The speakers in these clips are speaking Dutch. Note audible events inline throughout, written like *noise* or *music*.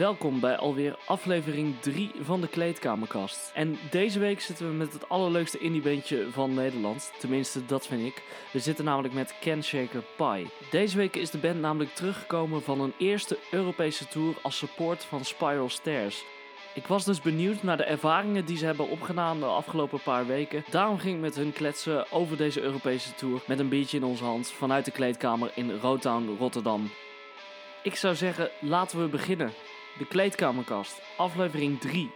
Welkom bij alweer aflevering 3 van de Kleedkamerkast. En deze week zitten we met het allerleukste indiebandje van Nederland. Tenminste, dat vind ik. We zitten namelijk met Ken Shaker Pie. Deze week is de band namelijk teruggekomen van een eerste Europese tour als support van Spiral Stairs. Ik was dus benieuwd naar de ervaringen die ze hebben opgedaan de afgelopen paar weken. Daarom ging ik met hun kletsen over deze Europese tour met een biertje in onze hand vanuit de kleedkamer in Rotown, Rotterdam. Ik zou zeggen, laten we beginnen. De Kleedkamerkast, aflevering 3.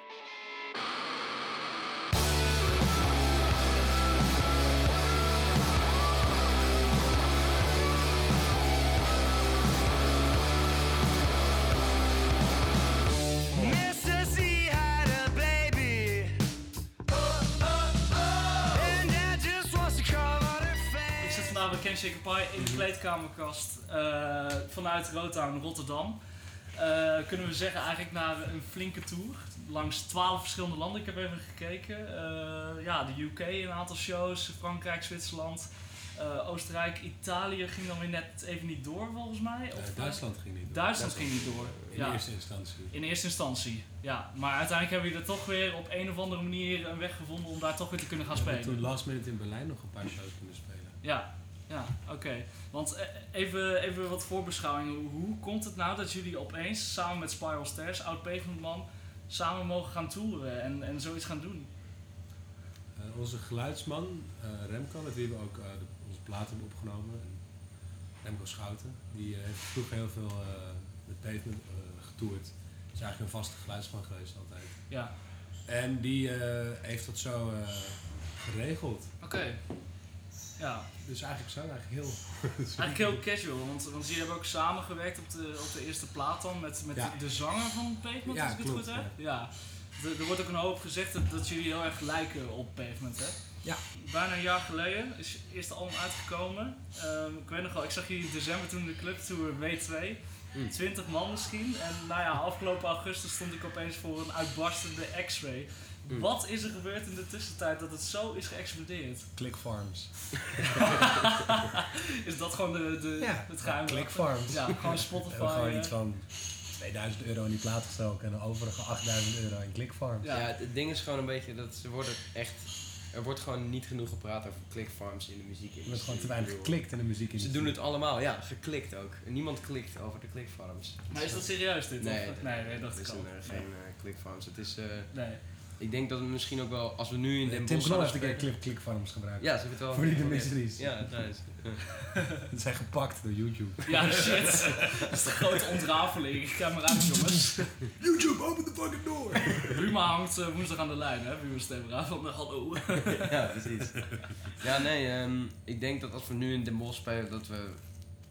Mr. C had a baby. And Dad just wants to cover their Ik face. zit vandaag bij Ken Shaker Pie in de kleedkamerkast eh, vanuit Rotown, Rotterdam. Eh, kunnen we zeggen eigenlijk naar een flinke tour. Langs twaalf verschillende landen. Ik heb even gekeken. Eh, ja, de UK een aantal shows. Frankrijk, Zwitserland, eh, Oostenrijk, Italië ging dan weer net even niet door volgens mij. Of, Duitsland ging niet door. Duitsland ging niet door. In Ja. eerste instantie. In eerste instantie, ja. Maar uiteindelijk hebben we er toch weer op een of andere manier een weg gevonden om daar toch weer te kunnen gaan spelen. toen last minute in Berlijn nog een paar shows kunnen spelen. Ja, ja, oké. Want eh, even, even wat voorbeschouwing. Hoe komt het nou dat jullie opeens samen met Spiral Stairs, Oud Pavementman, samen mogen gaan toeren en, en zoiets gaan doen? Eh, onze geluidsman, eh, Remco, met wie we ook de- onze platen hebben opgenomen. En Remco Schouten, die heeft vroeger heel veel met Pavement getoerd. Is eigenlijk een vaste geluidsman geweest altijd. Ja, En die heeft dat zo geregeld. oké. Ja, Dus eigenlijk zo, eigenlijk heel... *laughs* eigenlijk heel casual, want, want jullie hebben ook samengewerkt op de, op de eerste plaat dan met, met Ja. de zanger van Pavement, Ja, als ik het klopt, goed heb. Ja. Er, er wordt ook een hoop gezegd dat, dat jullie heel erg lijken op Pavement, hè? Ja. Bijna een jaar geleden is je eerste album uitgekomen. Ehm, ik weet nog wel, ik zag jullie in december toen de clubtour W2. Mm. 20 man misschien. En nou ja, afgelopen augustus stond ik opeens voor een uitbarstende X-ray. Mm. Wat is er gebeurd in de tussentijd dat het zo is geëxplodeerd? Click Farms. *laughs* is dat gewoon de, de, Ja, het geheim? Click Farms. Ja, gewoon We hebben Spotify. *laughs* gewoon eh, iets van 2000 euro in die plaat gestoken en de overige 8000 euro in Click Farms. Ja. Ja. het ding is gewoon een beetje dat ze worden echt. Er wordt gewoon niet genoeg gepraat over clickfarms in de muziek. Er wordt gewoon te weinig geklikt in de muziek. Ze doen het allemaal, ja, geklikt ook. En niemand klikt over de clickfarms. Maar is dat serieus dit? Nee, of? nee, nee, dat is kan. een, eh, geen eh, clickfarms. Het is, eh, Nee. Ik denk dat het misschien ook wel, als we nu in Den Tim Knol heeft een keer spelen- click, farms gebruikt. Ja, ze hebben het wel. Voor die de mysteries. Ja, dat is. *laughs* Ze zijn gepakt door YouTube. Ja, shit. dat is de grote ontrafeling. Ik ga maar uit, jongens. *laughs* YouTube, open the fucking door! *laughs* Buma hangt eh, woensdag aan de lijn, hè? Buma Stemra van de hallo. ja, precies. Ja, nee, ehm, ik denk dat als we nu in Den Bosch spelen, dat we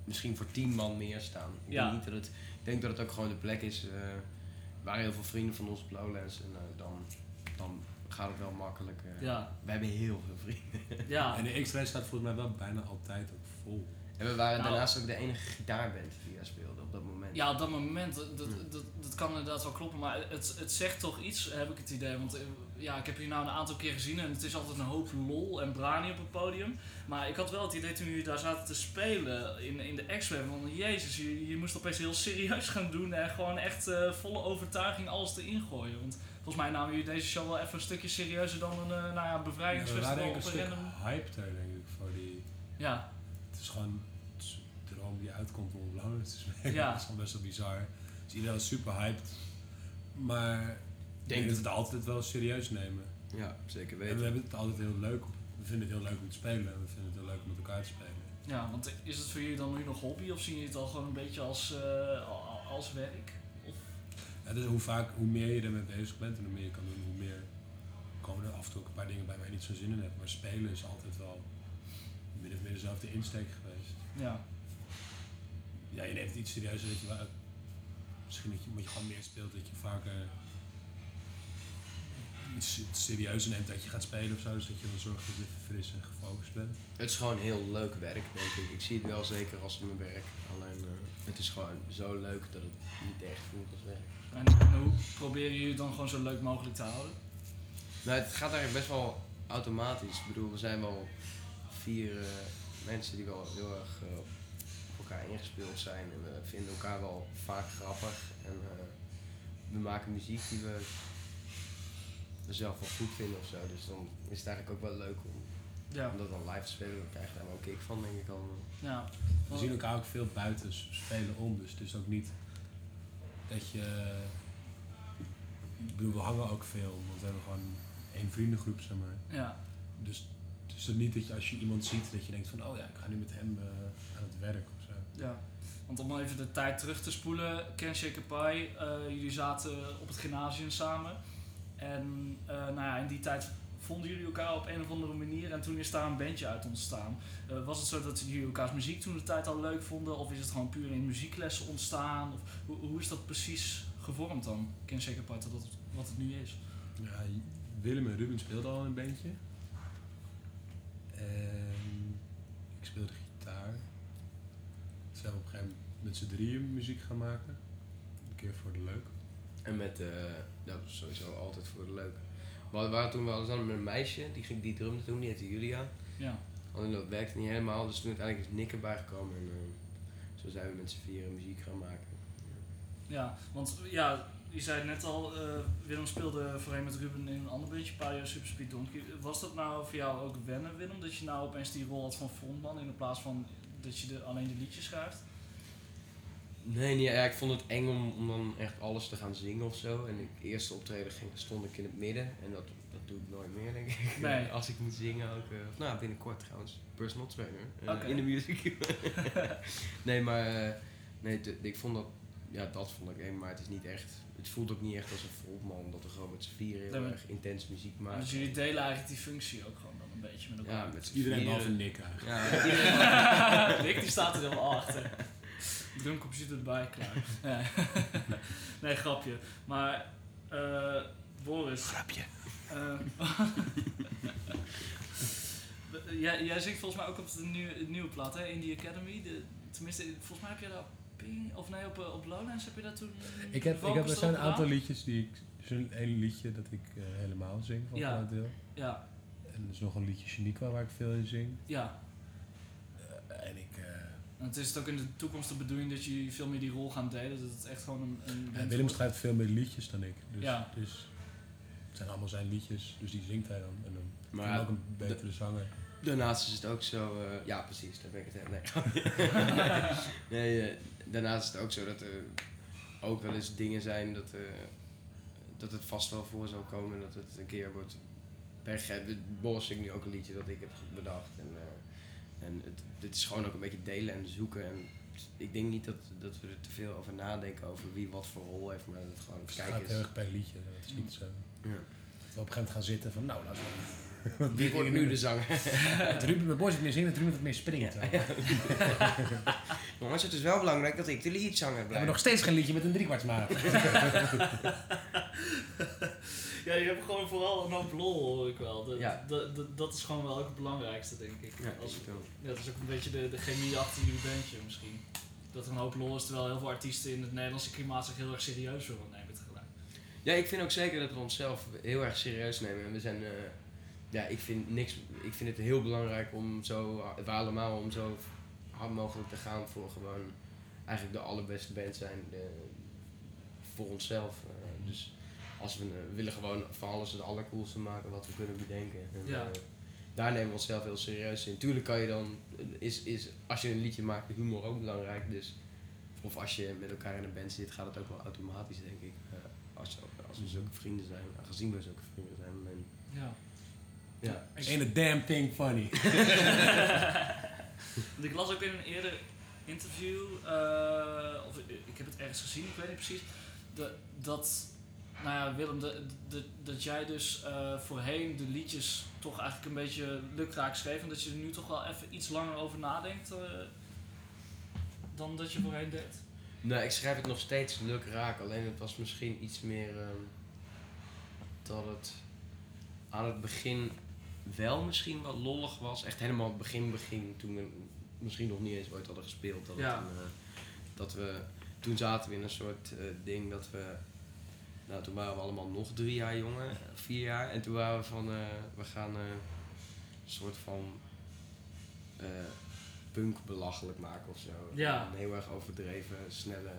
misschien voor tien man meer staan. Ik, Ja. denk, niet dat het, ik denk dat het ook gewoon de plek is. eh, er waren heel veel vrienden van ons op Lowlands en eh, dan, dan gaat het wel makkelijk. eh. Ja, We hebben heel veel vrienden. ja. *laughs* En de X-Ray staat volgens mij wel bijna altijd ook vol. En we waren Nou. daarnaast ook de enige gitaarband die daar speelde op dat moment. Ja, op dat moment, dat, dat, dat, dat kan inderdaad wel kloppen, maar het, het zegt toch iets, heb ik het idee. Want eh, ja, ik heb jullie nou een aantal keer gezien en het is altijd een hoop lol en brani op het podium. Maar ik had wel het idee toen jullie daar zaten te spelen in, in de X-Web van jezus, je, je moest opeens heel serieus gaan doen en gewoon echt eh, volle overtuiging alles erin gooien. Want volgens mij namen jullie deze show wel even een stukje serieuzer dan een uh, nou ja, Ja, we bevrijdingsfestival waren denk op ik een stuk random... hyped daar, denk ik, voor die... Ja, Het is gewoon het is een droom die uitkomt om Lowlands te *laughs* spelen. Ja. Dat is gewoon best wel bizar. Dus iedereen was super hyped. Maar denk Denk dat we het altijd wel serieus nemen. Ja, zeker En we weten. hebben het altijd heel leuk. We vinden het heel leuk om te spelen en we vinden het heel leuk om met elkaar te spelen. ja, want is het voor jullie dan nu nog hobby of zien jullie het al gewoon een beetje als, eh, al- als werk? Of... Ja, dus hoe, vaak, hoe meer je ermee bezig bent en hoe meer je kan doen, hoe meer komen er af en toe ook een paar dingen bij waar je niet zo zin in hebt. Maar spelen is altijd wel min of meer dezelfde insteek geweest. Ja. Ja, je neemt het iets serieuzer dat je wel, misschien dat je, moet je gewoon meer speelt, dat je vaker iets serieuzer neemt dat je gaat spelen of zo. Dus dat je dan zorgt dat je fris en gefocust bent. Het is gewoon heel leuk werk, denk ik. Ik zie het wel zeker als mijn werk. Alleen, eh, het is gewoon zo leuk dat het niet echt voelt als werk. En, en hoe proberen jullie het dan gewoon zo leuk mogelijk te houden? Nou, het gaat eigenlijk best wel automatisch. Ik bedoel, we zijn wel vier eh, mensen die wel heel erg eh, op elkaar ingespeeld zijn. En we vinden elkaar wel vaak grappig. En eh, we maken muziek die we zelf wel goed vinden of zo. Dus dan is het eigenlijk ook wel leuk om, Ja, om dat dan live te spelen. Dan krijg je daar wel een kick van, denk ik al. ja. We zien elkaar ook veel buiten spelen om, dus het is ook niet dat je... Ik bedoel, we hangen ook veel, want we hebben gewoon één vriendengroep, zeg maar. ja. Dus het is er niet dat je als je iemand ziet, dat je denkt van, oh ja, ik ga nu met hem eh, aan het werk of zo. Ja, want om even de tijd terug te spoelen, Ken Shaker Pie, eh, jullie zaten op het gymnasium samen. En eh, nou ja, in die tijd vonden jullie elkaar op een of andere manier en toen is daar een bandje uit ontstaan. Eh, was het zo dat jullie elkaars muziek toen de tijd al leuk vonden of is het gewoon puur in muzieklessen ontstaan? Of, hoe, hoe is dat precies gevormd dan, Ken Shaker Pie, tot het, wat het nu is? Ja, Willem en Ruben speelden al een bandje. En ik speelde gitaar. Zijn we op een gegeven moment met z'n drieën muziek gaan maken. Een keer voor de leuk. En met, eh dat is sowieso altijd voor de leuk. We waren toen wel samen met een meisje, die, ging, die drumde toen, die heette Julia. Ja, Alleen dat werkte niet helemaal, dus toen uiteindelijk is Nick erbij gekomen en eh, zo zijn we met z'n vieren muziek gaan maken. ja want ja, je zei net al, eh, Willem speelde voorheen met Ruben in een ander bandje, een paar jaar Super Speed Donkey. Was dat nou voor jou ook wennen, Willem, dat je nou opeens die rol had van frontman in plaats van dat je de, alleen de liedjes schrijft? Nee, niet, ja, ik vond het eng om, om dan echt alles te gaan zingen of zo. En de eerste optreden ging, stond ik in het midden en dat, dat doe ik nooit meer, denk ik. Nee. *laughs* Als ik moet zingen ook. eh, of nou, binnenkort trouwens, personal trainer Oké. in de music. *laughs* *laughs* nee, maar eh, nee, t- ik vond dat, ja, dat vond ik eng, maar het is niet echt. Het voelt ook niet echt als een frontman, dat we gewoon met z'n vieren heel erg intens muziek maken. Dus jullie delen eigenlijk die functie ook gewoon dan een beetje met elkaar. ja, met z'n Iedereen behalve Nick eigenlijk. Ja. Rick die staat er helemaal achter. Drumcomputer erbij, klaar. *laughs* *laughs* Nee, grapje. Maar, eh Boris. Grapje. eh, *laughs* jij, jij zingt volgens mij ook op de nieuwe, nieuwe plaat, hè? In the Academy. De, tenminste, volgens mij heb je daar op Ping, of nee, op, eh, op Lowlands heb je dat toen. Ik heb, ik heb, er zijn een aantal liedjes die ik... Er is een liedje dat ik helemaal zing van Ja. een groot deel. Ja, En er is nog een liedje Chaniqua waar ik veel in zing. ja. En ik... het is ook in de toekomst de bedoeling dat jullie veel meer die rol gaan delen. Dat het echt gewoon een. een ja, Willem schrijft veel meer liedjes dan ik. Dus, Ja. dus het zijn allemaal zijn liedjes, dus die zingt hij dan. En dan Maar ook een betere zanger. Daarnaast is het ook zo, eh, ja precies, daar ben ik het helemaal. Nee, *laughs* nee eh, daarnaast is het ook zo dat er ook wel eens dingen zijn dat, eh, dat het vast wel voor zal komen dat het een keer wordt weggegeven. Boris zingt nu ook een liedje dat ik heb bedacht. En, het, dit is gewoon ook een beetje delen en zoeken. En ik denk niet dat, dat we er te veel over nadenken over wie wat voor rol heeft, maar dat het gewoon het kijken gaat heel erg per liedje. Het is niet zo. Ja. Dat we op een gegeven moment gaan zitten van, nou laten we... *laughs* Wie wordt nu de zanger? *laughs* Het Ruben met Boris het meer zingen, het Ruben het meer springt. We *laughs* Jongens, het is wel belangrijk dat ik de liedzanger blijf. hebben nog steeds geen liedje met een driekwartsmaat. Ja, je hebt gewoon vooral een hoop lol, hoor ik wel. Dat, Ja. dat, dat, is gewoon wel ook het belangrijkste, denk ik. Ja, Als, ja, dat is ook een beetje de, de chemie achter jullie bandje misschien. Dat er een hoop lol is, terwijl heel veel artiesten in het Nederlandse klimaat zich heel erg serieus willen nemen tegelijk. Ja, ik vind ook zeker dat we onszelf heel erg serieus nemen. En we zijn, eh, ja, ik vind, niks, ik vind het heel belangrijk om zo, we allemaal om zo hard mogelijk te gaan voor gewoon eigenlijk de allerbeste band zijn eh, voor onszelf. Eh, dus als we, eh, we willen gewoon van alles het allercoolste maken wat we kunnen bedenken. En, Ja. eh, daar nemen we onszelf heel serieus in. Tuurlijk kan je dan, is, is, als je een liedje maakt, de humor ook belangrijk. Dus, of als je met elkaar in een band zit, gaat het ook wel automatisch, denk ik. Eh, als, als we zulke vrienden zijn, aangezien we zulke vrienden zijn. En, Ja. ja. Ain't a damn thing funny. *laughs* Want ik las ook in een eerder interview, eh, of ik, ik heb het ergens gezien, ik weet niet precies, de, dat, nou ja, Willem, de, de, dat jij dus eh, voorheen de liedjes toch eigenlijk een beetje lukraak schreef en dat je er nu toch wel even iets langer over nadenkt eh, dan dat je voorheen deed. Nee, ik schrijf het nog steeds leuk raak. Alleen het was misschien iets meer ehm, dat het aan het begin wel misschien wat lollig was. Echt helemaal het begin begin. Toen we misschien nog niet eens ooit hadden gespeeld. Dat, het een, eh, dat we, toen zaten we in een soort ding dat we... Nou, toen waren we allemaal nog drie jaar jonger, vier jaar. En toen waren we van, eh, we gaan eh, een soort van eh, punk belachelijk maken of zo. Ja. En heel erg overdreven, snelle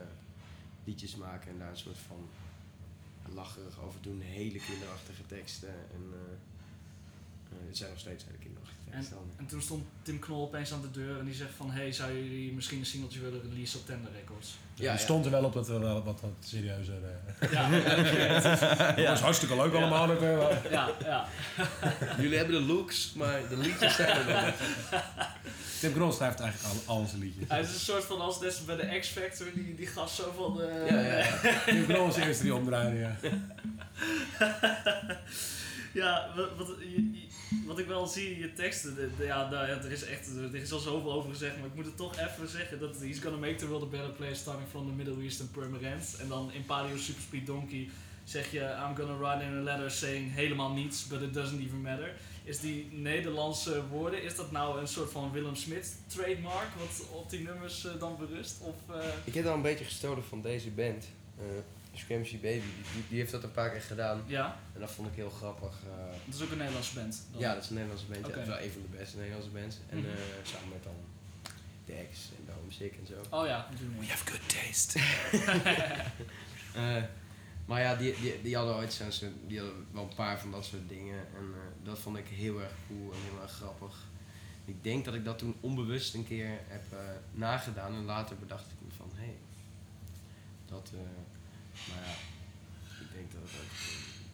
liedjes maken en daar een soort van lacherig, af en toe hele kinderachtige teksten. En het zijn nog steeds hele kinderachtige teksten. dan. En toen stond Tim Knol opeens aan de deur en die zegt van... Hey, zou jullie misschien een singeltje willen releasen op Tender Records? Ja, die stond er wel op dat we wel wat, wat serieuzer... eh Ja, dat *laughs* was hartstikke leuk allemaal. dat, eh, ja, ja. *laughs* Jullie hebben de looks, maar de liedjes zijn er nog. *laughs* Tim Knol schrijft eigenlijk al, al zijn liedjes. Hij is een soort van als net bij de X-Factor, die, die gast zo van... eh, Ja, ja, ja. Tim Knol is de eerste die omdraaide, ja. Ja, wat, wat, je- je- wat ik wel zie in je teksten, ja, nou ja, er is echt er is al zoveel over gezegd, maar ik moet het toch even zeggen dat he's gonna make the world a better place starting from the Middle East and permanent. En dan in Paleo Super Speed Donkey zeg je I'm gonna write in a letter saying helemaal niets, but it doesn't even matter. Is die Nederlandse woorden, is dat nou een soort van Willem Smith trademark wat op die nummers eh, dan berust? Of, eh, Ik heb dat een beetje gestolen van deze band. eh Scramsy Baby. Die, die, heeft dat een paar keer gedaan. ja, En dat vond ik heel grappig. eh. dat is ook een Nederlandse band. dan. ja, dat is een Nederlandse band. Ja, dat is wel een van de beste Nederlandse bands. En eh, samen met dan Dex en Dome Sick en zo. Oh ja, natuurlijk. have good taste. *laughs* Eh, maar ja, die, die, die hadden ooit soort- die hadden wel een paar van dat soort dingen. En dat vond ik heel erg cool en heel erg grappig. Ik denk dat ik dat toen onbewust een keer heb nagedaan en later bedacht ik me van, hé, hey, dat, maar ja, ik denk dat het ook,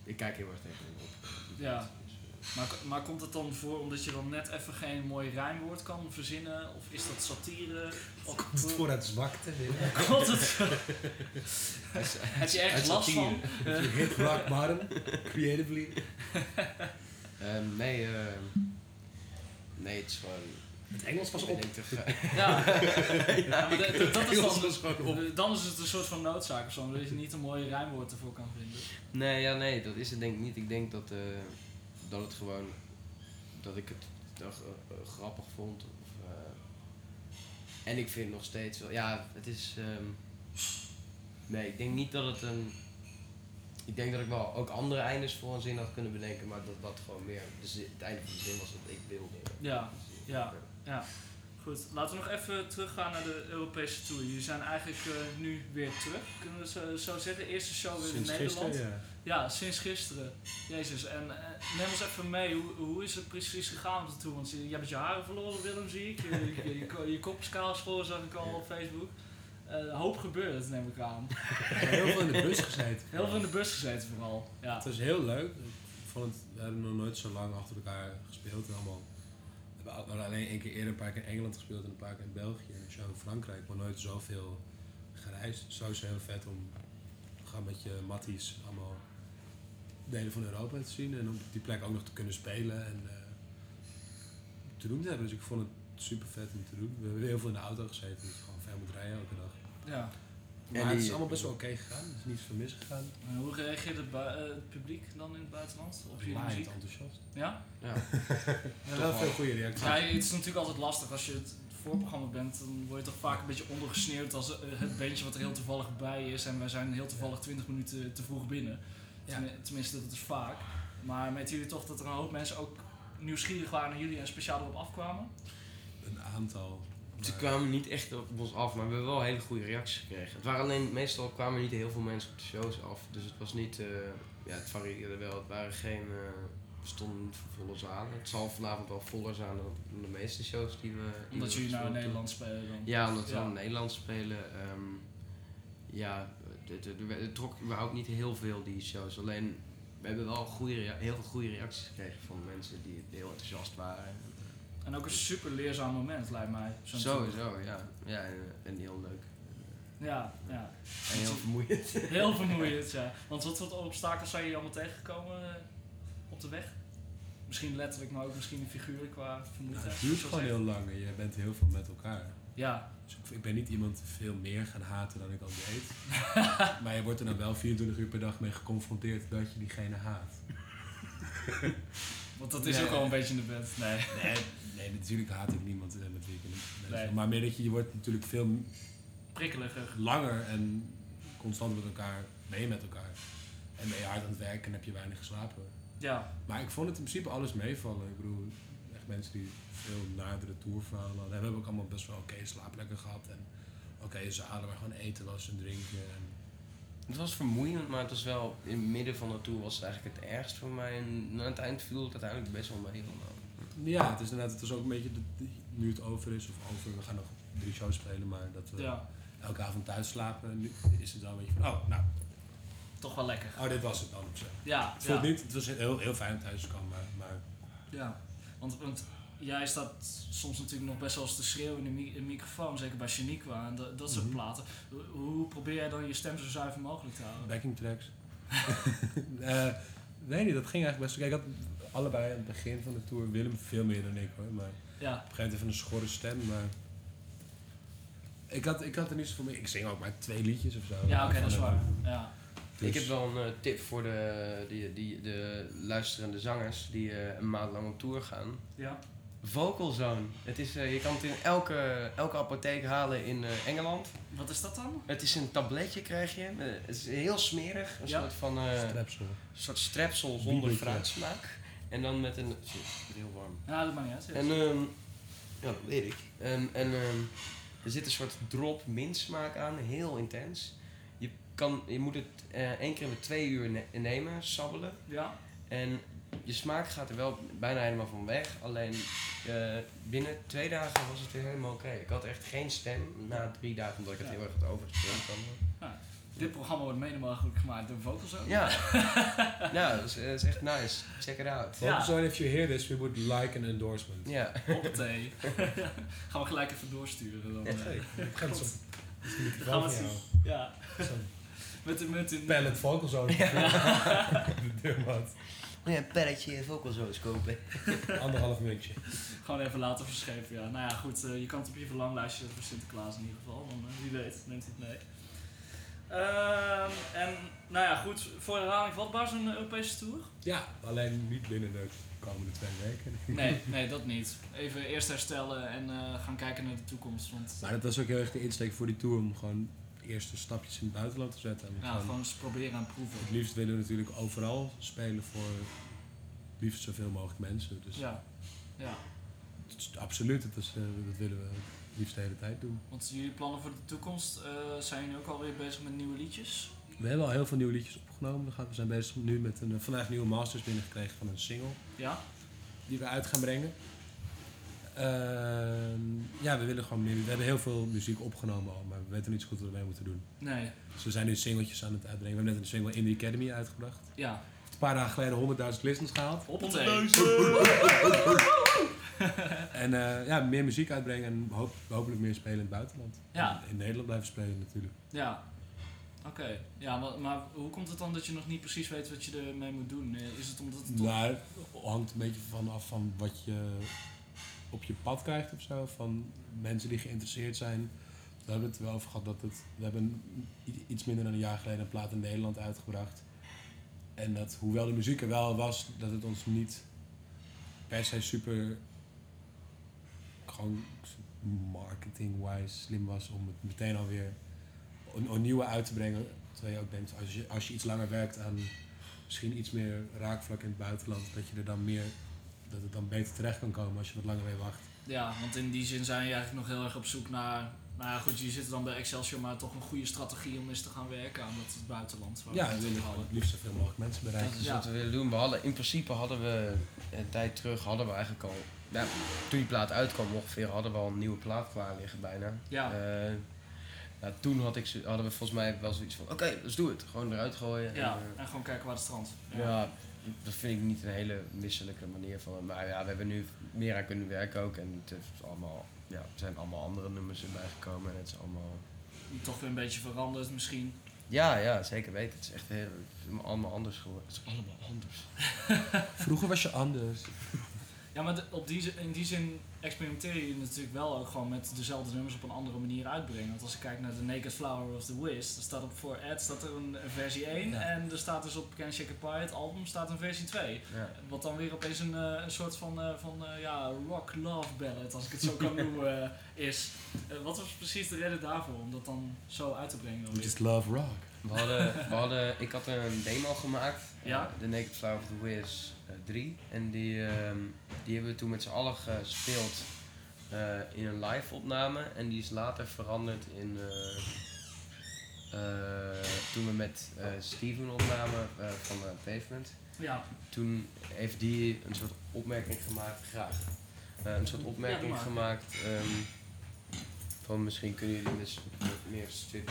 ik kijk heel erg tegen hem op. eh, Ja. Dus, eh, Maar, maar komt het dan voor omdat je dan net even geen mooi rijmwoord kan verzinnen? Of is dat satire? Of Komt het *laughs* voor uit zwakte? Komt het? Heb je echt last satire. van? Je hit rock bottom, creatively. *laughs* Ehm, nee, ehm, nee, het is gewoon... Het Engels was op. *laughs* Ja, dat is was dan, gewoon op. dan is het een soort van noodzaak of zo, omdat je niet een mooi rijmwoord ervoor kan vinden. Nee, ja, nee, dat is het denk ik niet. Ik denk dat, eh, dat het gewoon, dat ik het eh, eh, grappig vond. Of, eh, en ik vind nog steeds wel, ja, het is, ehm, nee, ik denk niet dat het een, ik denk dat ik wel ook andere eindes voor een zin had kunnen bedenken, maar dat dat gewoon meer, de zin- het einde van de zin was dat ik wilde. Ja, ja, ja. Goed, laten we nog even teruggaan naar de Europese Tour. Jullie zijn eigenlijk eh, nu weer terug, kunnen we zo, zo zeggen. Eerste show weer Sinds in Nederland. gisteren, ja. Ja, sinds gisteren. Jezus, en eh, neem ons even mee, hoe, hoe is het precies gegaan op de tour? Want je, je hebt je haren verloren, Willem, zie ik. Je, je, je, je kop is kaal zag ik al op Facebook. Eh hoop gebeurd, neem ik aan. Heel veel in de bus gezeten. Heel veel in de bus gezeten vooral. Ja. Het was heel leuk. Ik vond het, we hebben nog nooit zo lang achter elkaar gespeeld. En allemaal, we al- alleen één keer eerder een paar keer in Engeland gespeeld en een paar keer in België en show in Frankrijk. Maar nooit zoveel gereisd. Sowieso heel vet om gewoon met je matties allemaal delen van Europa te zien. En op die plek ook nog te kunnen spelen en eh, te doen te hebben. Dus ik vond het super vet om te doen. We hebben heel veel in de auto gezeten. Dus gewoon ver moet rijden elke dag. ja. Maar En het is allemaal best wel oké gegaan. Er is niet veel misgegaan. En hoe reageert het, eh, het publiek dan in het buitenland op jullie muziek? enthousiast. Ja? Ja. *laughs* Ja, wel veel goede reacties. Ja, het is natuurlijk altijd lastig als je het voorprogramma bent. Dan word je toch vaak een beetje ondergesneeuwd als eh, het bandje wat er heel toevallig bij is. En wij zijn heel toevallig 20 minuten te vroeg binnen. Ja. Tenminste, dat is vaak. Maar weten jullie toch dat er een hoop mensen ook nieuwsgierig waren naar jullie en speciaal erop afkwamen? Een aantal. Ze kwamen niet echt op ons af, maar we hebben wel hele goede reacties gekregen. Het waren alleen, meestal kwamen niet heel veel mensen op de shows af. Dus het was niet, eh, ja, het varieerde wel. Het waren geen, eh, we stonden niet voor volle zalen. Het zal vanavond wel voller zijn dan de meeste shows die we. die Omdat we jullie nou in Nederland spelen dan? Ja, omdat we Ja. in Nederland spelen. ehm, ja, het, trok überhaupt niet heel veel die shows. Alleen, we hebben wel goede, heel veel goede reacties gekregen van mensen die heel enthousiast waren. En ook een super leerzaam moment, lijkt mij. Sowieso, ja. Ja, en, en heel leuk. Ja, ja. En heel vermoeiend. *laughs* Heel vermoeiend, ja. Want wat voor obstakels zijn jullie allemaal tegengekomen eh, op de weg? Misschien letterlijk, maar ook misschien figuurlijk qua Nou, vermoeidheid. het duurt gewoon je- heel lang en je bent heel veel met elkaar. Ja, Dus ik, ik ben niet iemand veel meer gaan haten dan ik al deed. *laughs* maar je wordt er dan wel 24 uur per dag mee geconfronteerd dat je diegene haat. *laughs* want dat is Nee. ook al een beetje in de band. Nee. Nee, nee natuurlijk haat ik niemand eh, met wie ik in de- Nee. Maar meer dat je, je wordt natuurlijk veel Prikkeliger. langer en constant met elkaar, ben je met elkaar. En ben je hard aan het werken en heb je weinig geslapen. Ja, Maar ik vond het in principe alles meevallen. Ik bedoel, echt mensen die veel nadere tourverhalen hadden. We hebben ook allemaal best wel oké slaapplekken gehad. En oké zalen waar gewoon eten was en drinken. En Het was vermoeiend, maar het was wel in het midden van de tour was het eigenlijk het ergst voor mij. En aan het eind viel het uiteindelijk best wel mee. allemaal. Ja, het is inderdaad, het is ook een beetje, de, nu het over is, of over, we gaan nog drie shows spelen, maar dat we Ja, elke avond thuis slapen. En nu is het wel een beetje van, oh, nou, toch wel lekker. oh, dit was het dan op zich. Ja, Het voelt ja. niet, het was heel, heel fijn om thuis te komen, maar, maar Ja, want, want jij staat soms natuurlijk nog best wel eens te schreeuwen in de mi- microfoon, zeker bij Shaniqua en dat, dat soort Mhm. platen. Hoe, hoe probeer jij dan je stem zo zuiver mogelijk te houden? backing tracks. *laughs* Eh weet niet, dat ging eigenlijk best. Kijk, ik had allebei aan het begin van de tour Willem veel meer dan ik hoor, maar Ja, op een gegeven moment even een schorre stem, maar ik had, ik had er niet zoveel mee. Ik zing ook maar twee liedjes of zo. ja oké, dat is waar. Ja. dus- Ik heb wel een eh, tip voor de, die, die, de luisterende zangers die eh, een maand lang op tour gaan. ja. Vocal Zone. Het is, eh, je kan het in elke, elke apotheek halen in eh, Engeland. Wat is dat dan? Het is een tabletje krijg je. Eh, het is heel smerig. Een Ja. soort van eh, Strepsel. soort strepsel zonder fruitsmaak. En dan met een... Shit, het wordt heel warm. Ja, dat maakt niet uit. En ehm ja, dat weet ik. En, en ehm, er zit een soort drop mintsmaak aan, heel intens. Je, kan, je moet het eh, één keer in de twee uur ne- nemen, sabbelen. ja, En je smaak gaat er wel bijna helemaal van weg. Alleen eh, binnen twee dagen was het weer helemaal oké. Ik had echt geen stem na drie dagen, omdat ik het Ja. heel erg had overgespeeld. dan. dit programma wordt mede mogelijk gemaakt door Vocalzone. Ja, *laughs* ja dat, is, dat is echt nice. Check it out. Ja. Ja. If you hear this, we would like an endorsement. Ja, thee. *laughs* Gaan we gelijk even doorsturen. Dan, Ja, eh. zo'n Gaan we zien. Ja, met de met een pallet vocal zo. De *laughs* deurmat. Ja een pelletje vocal zo eens kopen. *laughs* Anderhalf muntje. Gewoon even laten verschepen, ja. Nou ja, goed, eh, je kan het op je verlanglijstje zetten voor Sinterklaas in ieder geval. Dan, eh, wie weet, neemt hij het mee. Ehm, en, nou ja, goed, voor herhaling vatbaar zo'n Europese Tour? Ja, alleen niet binnen de komende twee weken. *laughs* Nee, nee, dat niet. Even eerst herstellen en eh, gaan kijken naar de toekomst. Want Maar dat was ook heel erg de insteek voor die tour om gewoon eerste stapjes in het buitenland te zetten. Ja, gewoon eens proberen en proeven. Het liefst willen we natuurlijk overal spelen voor liefst zoveel mogelijk mensen. Dus Ja, ja. het is absoluut, dat, is, eh, dat willen we het liefst de hele tijd doen. Want jullie plannen voor de toekomst, eh, zijn jullie ook alweer bezig met nieuwe liedjes? We hebben al heel veel nieuwe liedjes opgenomen. We zijn bezig nu met een, eh, vandaag nieuwe masters binnengekregen van een single Ja? die we uit gaan brengen. Ehm, ja, we willen gewoon meer. We hebben heel veel muziek opgenomen al, maar we weten niet zo goed wat we ermee moeten doen. Nee, Dus we zijn nu singeltjes aan het uitbrengen. We hebben net een single in the Academy uitgebracht. ja. Een paar dagen geleden 100.000 listens gehaald. Op het. *laughs* En eh, ja, meer muziek uitbrengen en hoop, hopelijk meer spelen in het buitenland. Ja. In Nederland blijven spelen natuurlijk. Ja. Oké. Ja, maar, maar hoe komt het dan dat je nog niet precies weet wat je ermee moet doen? Is het omdat het. Nou, hangt een beetje vanaf van wat je op je pad krijgt of zo. Van mensen die geïnteresseerd zijn. We hebben het wel over gehad dat het... We hebben iets minder dan een jaar geleden een plaat in Nederland uitgebracht. En dat, hoewel de muziek er wel was, dat het ons niet per se super... Gewoon marketing-wise slim was om het meteen alweer een, een nieuwe uit te brengen. Terwijl je ook denkt, als je, als je iets langer werkt aan misschien iets meer raakvlak in het buitenland, dat je er dan meer, dat het dan beter terecht kan komen als je wat langer mee wacht. Ja, want in die zin zijn je eigenlijk nog heel erg op zoek naar... Nou ja, goed, je zit dan bij Excelsior, maar toch een goede strategie om eens te gaan werken aan het buitenland. waar we Ja, het we willen gewoon het liefst zoveel mogelijk mensen bereiken. Dat is Ja. wat we willen doen. We hadden, in principe hadden we een tijd terug, hadden we eigenlijk al, ja, toen die plaat uitkwam ongeveer, hadden we al een nieuwe plaat klaar liggen bijna. Ja. Eh, nou, toen had ik, hadden we volgens mij wel zoiets van, oké, let's do it. Gewoon eruit gooien. Ja, En, eh, en gewoon kijken waar het strand. ja. Dat vind ik niet een hele misselijke manier van. Maar ja, we hebben nu meer aan kunnen werken ook. En het heeft allemaal, ja, er zijn allemaal andere nummers erbij gekomen. En het is allemaal... Toch weer een beetje veranderd misschien. Ja, ja, zeker weten. Het is echt heel, het is allemaal anders geworden. Het is allemaal anders. Vroeger was je anders. Ja, maar de- op die, in die zin experimenteer je natuurlijk wel ook gewoon met dezelfde nummers op een andere manier uitbrengen. Want als ik kijk naar The Naked Flower of the Wiz, dan staat op voor Ed staat er een, een versie 1 Ja. en er staat dus op Can Shake a Pie, het album, staat een versie 2. Ja. Wat dan weer opeens een, eh, een soort van, eh, van eh, ja, rock love ballad, als ik het zo kan *laughs* noemen, eh, is. Wat was precies de reden daarvoor om dat dan zo uit te brengen? We just love rock. We hadden, we hadden, ik had een demo gemaakt, Ja. The Naked Flower of the Wiz 3. En die, ehm, die hebben we toen met z'n allen gespeeld eh, in een live opname. En die is later veranderd in, eh, eh, toen we met Steven opnamen van Pavement, Ja, toen heeft die een soort opmerking gemaakt, graag. Een soort opmerking gemaakt ehm, van misschien kunnen jullie dus meer zijn,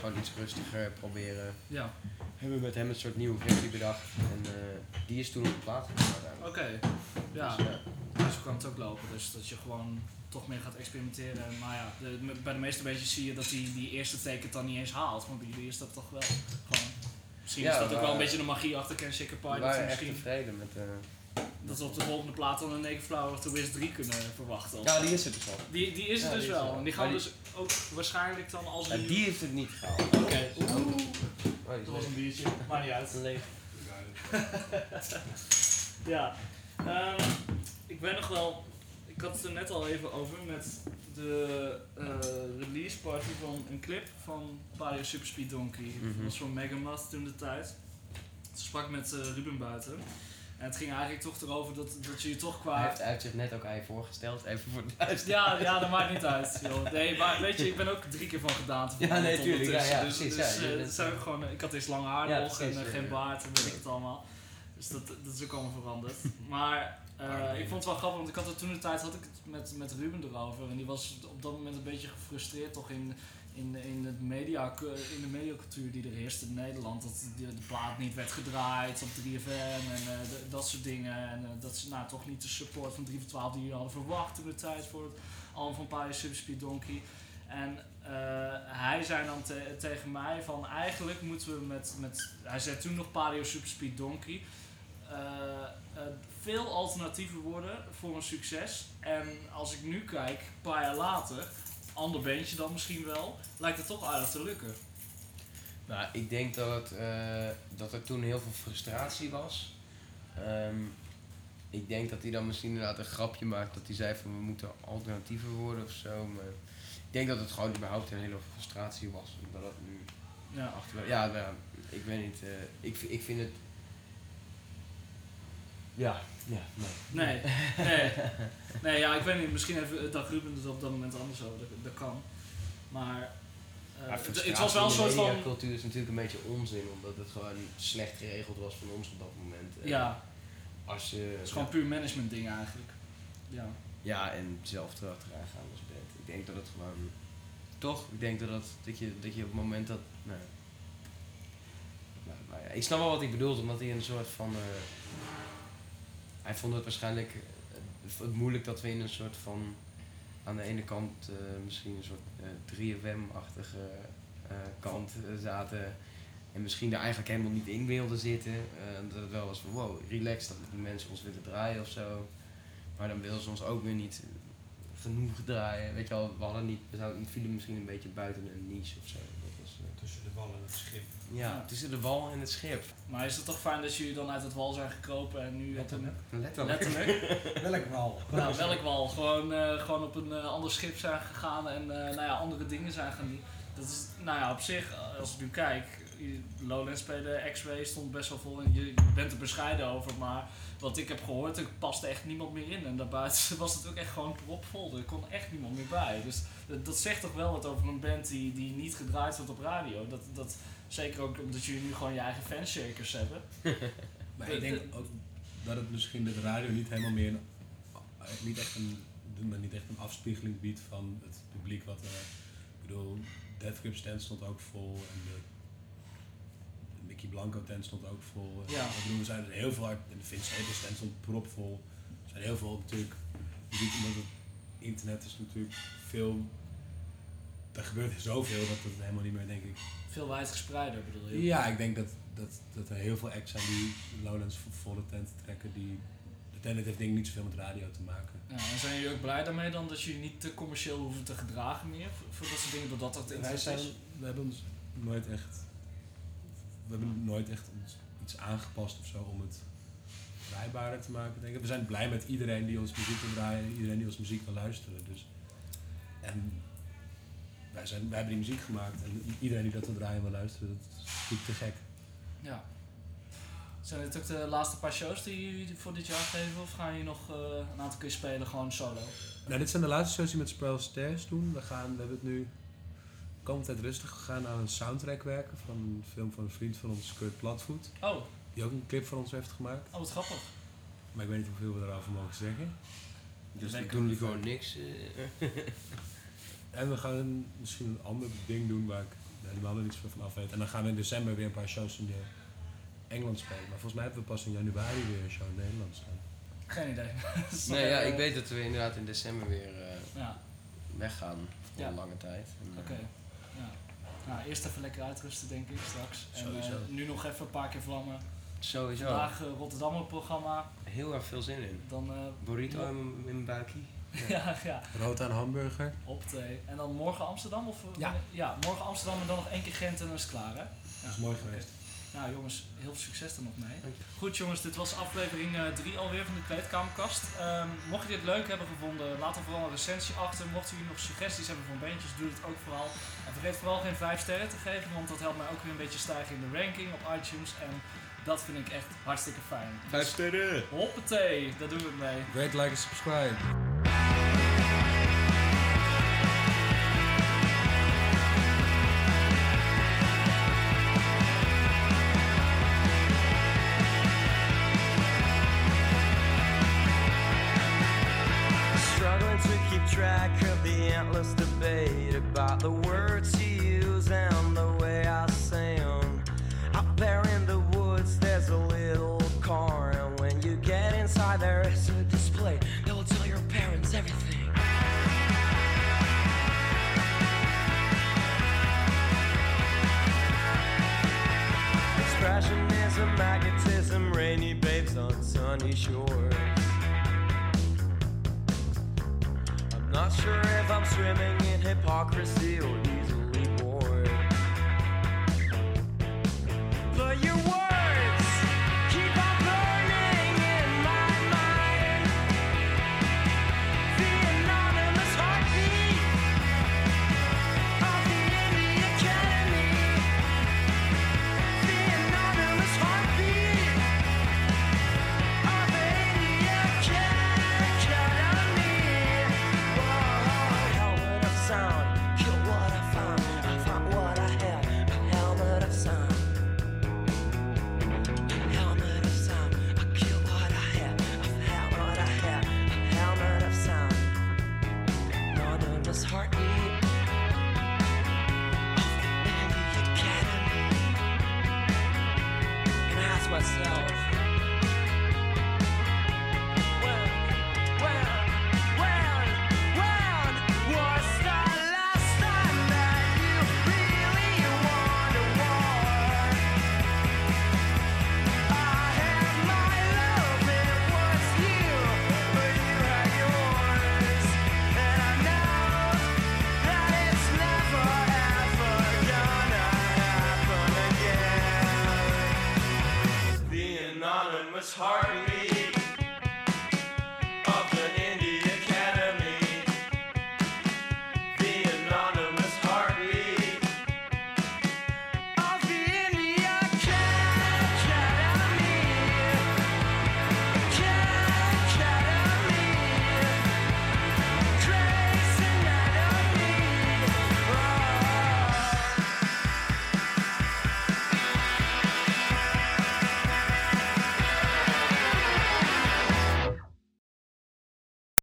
gewoon iets rustiger proberen. ja. Hebben we met hem een soort nieuwe versie bedacht en eh, die is toen op de plaat gekomen. Oké. Ja, Dus, ja. dus zo kan het ook lopen. Dus dat je gewoon toch meer gaat experimenteren. Maar ja, de, bij de meeste beetjes zie je dat die, die eerste take het dan niet eens haalt. Maar bij jullie is dat toch wel gewoon... Misschien Ja, is dat ook wel een beetje de magie achter Ken Shaker Pie. we waren echt misschien, tevreden met... eh, dat we op de volgende plaat dan een Naked Flower of the Wiz 3 kunnen verwachten. of ja, die is er dus al. die, die is er Ja, dus die wel. wel. En die gaan we dus ook waarschijnlijk dan als Ja, we... die heeft het niet gehaald. Oké. Oeh, Oh, die is dat was een biertje. Maakt niet uit. Leeg. *laughs* Ja, ehm, ik ben nog wel. Ik had het er net al even over met de eh, release party van een clip van Palio Super Speed Donkey. Dat Mhm. was van Megamoth toen de tijd. Ze sprak met eh, Ruben buiten. En het ging eigenlijk toch erover dat, dat je je toch Hij qua. heeft, hij heeft zich net ook aan je voorgesteld, even voor de luisteraar. Ja, ja, dat maakt niet uit. Joh. Nee, maar weet je, ik ben ook drie keer van gedaan. Ja, nee, tuurlijk, ja, ja, dus, precies, Dus, ja, het gewoon, ik had eerst lang haar Ja, nog en geen baard en weet ik het allemaal. Dus dat, dat is ook allemaal veranderd. *laughs* Maar ik vond het wel grappig, want ik had het toen de tijd had ik het met, met Ruben erover. En die was op dat moment een beetje gefrustreerd toch in, in, in, media, in de mediacultuur die er heerst in Nederland. Dat de, plaat niet werd gedraaid op 3FM en eh, dat soort dingen. En eh, dat ze nou toch niet de support van 3 voor 12 die jullie hadden verwacht toen de tijd voor het album van Pie Subspeed Donkey. En eh, hij zei dan te- tegen mij van eigenlijk moeten we met, met hij zei toen nog Paleo Superspeed Donkey, veel alternatiever worden voor een succes. En als ik nu kijk, een paar jaar later, ander beentje dan misschien wel, lijkt het toch aardig te lukken. Nou, ik denk dat, het, eh, dat er toen heel veel frustratie was. Ehm, ik denk dat hij dan misschien inderdaad een grapje maakt dat hij zei van we moeten alternatiever worden of zo. Maar ik denk dat het gewoon überhaupt een hele frustratie was. Omdat het nu Ja. Ja, nou ik weet niet. eh, ik, ik vind het. Ja, ja, nee. Nee, nee. *laughs* Nee, ja, ik weet niet, misschien heeft dacht Ruben het op dat moment anders over, dat, dat kan. Maar eh, Maar het, het was wel een soort van... cultuur is natuurlijk een beetje onzin, omdat het gewoon slecht geregeld was van ons op dat moment. En Ja, Als je. het is gewoon puur management ding eigenlijk. Ja. Ja, en zelf erachteraan gaan als band. Ik denk dat het gewoon. Toch? Ik denk dat, dat, dat, je, dat je op het moment dat. Nou, nou, nou ja, ik snap wel wat hij bedoelt, omdat hij een soort van. eh, hij vond het waarschijnlijk eh, het moeilijk dat we in een soort van. Aan de ene kant eh, misschien een soort eh 3FM-achtige eh, kant zaten. En misschien daar eigenlijk helemaal niet in wilden zitten. Dat het wel was van wow, relax dat die mensen ons willen draaien of zo. Maar dan wilden ze ons ook weer niet genoeg draaien. Weet je wel, we hadden niet, we zouden, vielen misschien een beetje buiten een niche of zo. Dat was, eh, Tussen de wal en het schip. ja, Ja. tussen de wal en het schip. Maar is het toch fijn dat jullie dan uit het wal zijn gekropen en nu op een... Letterlijk. Letterlijk. *laughs* Welk wal? Nou, welk wal? Gewoon, eh, gewoon op een eh, ander schip zijn gegaan en eh, nou ja, andere dingen zijn gaan doen. Dat is, nou ja, op zich, als ik nu kijk, Lowlands spelen, X-Ray stond best wel vol en je, bent er bescheiden over, maar wat ik heb gehoord, er paste echt niemand meer in. En daarbuiten *laughs* was het ook echt gewoon propvol, er kon echt niemand meer bij. Dus dat, zegt toch wel wat over een band die, die niet gedraaid wordt op radio. Dat, dat, zeker ook omdat jullie nu gewoon je eigen fanshakers hebben. *laughs* Maar ik denk ook dat het misschien de radio niet helemaal meer eh, niet echt een, niet echt een afspiegeling biedt van het publiek wat er. Ik bedoel, Death Grip stand stond ook vol en de, de Mickey Blanco tent stond ook vol. En Ja. Ik bedoel, er zijn er heel veel uit, en de Vince Staples tent stond propvol. Er zijn heel veel natuurlijk, muziek, omdat het internet is natuurlijk veel, er gebeurt zoveel dat het helemaal niet meer denk ik Veel wijdgespreider bedoel je? ja, ik denk dat, dat, dat er heel veel acts zijn die Lowlands vo- volle tent trekken. Die, de tent heeft denk ik niet zoveel met radio te maken. Ja, en zijn jullie ook blij daarmee dan dat jullie niet te commercieel hoeven te gedragen meer voor, voor dat soort dingen, doordat dat Wij internet zijn, is? we hebben ons nooit echt, we hebben nooit echt ons iets aangepast of zo om het draaibaarder te maken. Denk ik. We zijn blij met iedereen die ons muziek wil draaien, iedereen die ons muziek wil luisteren. Dus, en wij, zijn, wij hebben die muziek gemaakt en iedereen die dat wil draaien en wil luisteren, dat is natuurlijk te gek. Ja. Zijn dit ook de laatste paar shows die jullie voor dit jaar geven? Of gaan jullie nog eh, een aantal keer spelen gewoon solo? Nou, dit zijn de laatste shows die we met Sprawl Stairs doen. We, gaan, we hebben het nu komende tijd rustig gegaan aan een soundtrack werken van een film van een vriend van ons, Kurt Platvoet. Oh, Die ook een clip voor ons heeft gemaakt. oh, wat grappig. Maar ik weet niet hoeveel we erover mogen zeggen. Dus we doen nu gewoon niks. eh. *laughs* En we gaan misschien een ander ding doen waar ik helemaal niets van af weet. En dan gaan we in december weer een paar shows in de Engeland spelen. Maar volgens mij hebben we pas in januari weer een show in Nederland staan. Geen idee. *laughs* Nee, ja, ik weet dat we inderdaad in december weer eh, Ja, weggaan voor Ja. een lange tijd. Eh, oké. Ja. Nou, eerst even lekker uitrusten, denk ik, straks. En Sowieso. eh, nu nog even een paar keer vlammen. Sowieso. Vandaag eh, Rotterdam op programma. Heel erg veel zin in. Dan, eh, Burrito in, mijn- buikje. *laughs* ja, ja, Rood aan hamburger. op thee. En dan morgen Amsterdam? Of, eh, Ja. ja, morgen Amsterdam en dan nog één keer Gent en dan is het klaar, hè? Dat is mooi geweest. Nou jongens, heel veel succes er nog mee. Goed jongens, dit was aflevering 3 alweer van de Kleedkamerkast. Ehm, mocht je dit leuk hebben gevonden, laat dan vooral een recensie achter. Mochten jullie nog suggesties hebben voor bandjes, doe het ook vooral. En vergeet vooral geen 5 sterren te geven, want dat helpt mij ook weer een beetje stijgen in de ranking op iTunes. En dat vind ik echt hartstikke fijn. Vijf sterren! Hoppatee, daar doen we het mee. Rate, like en subscribe. In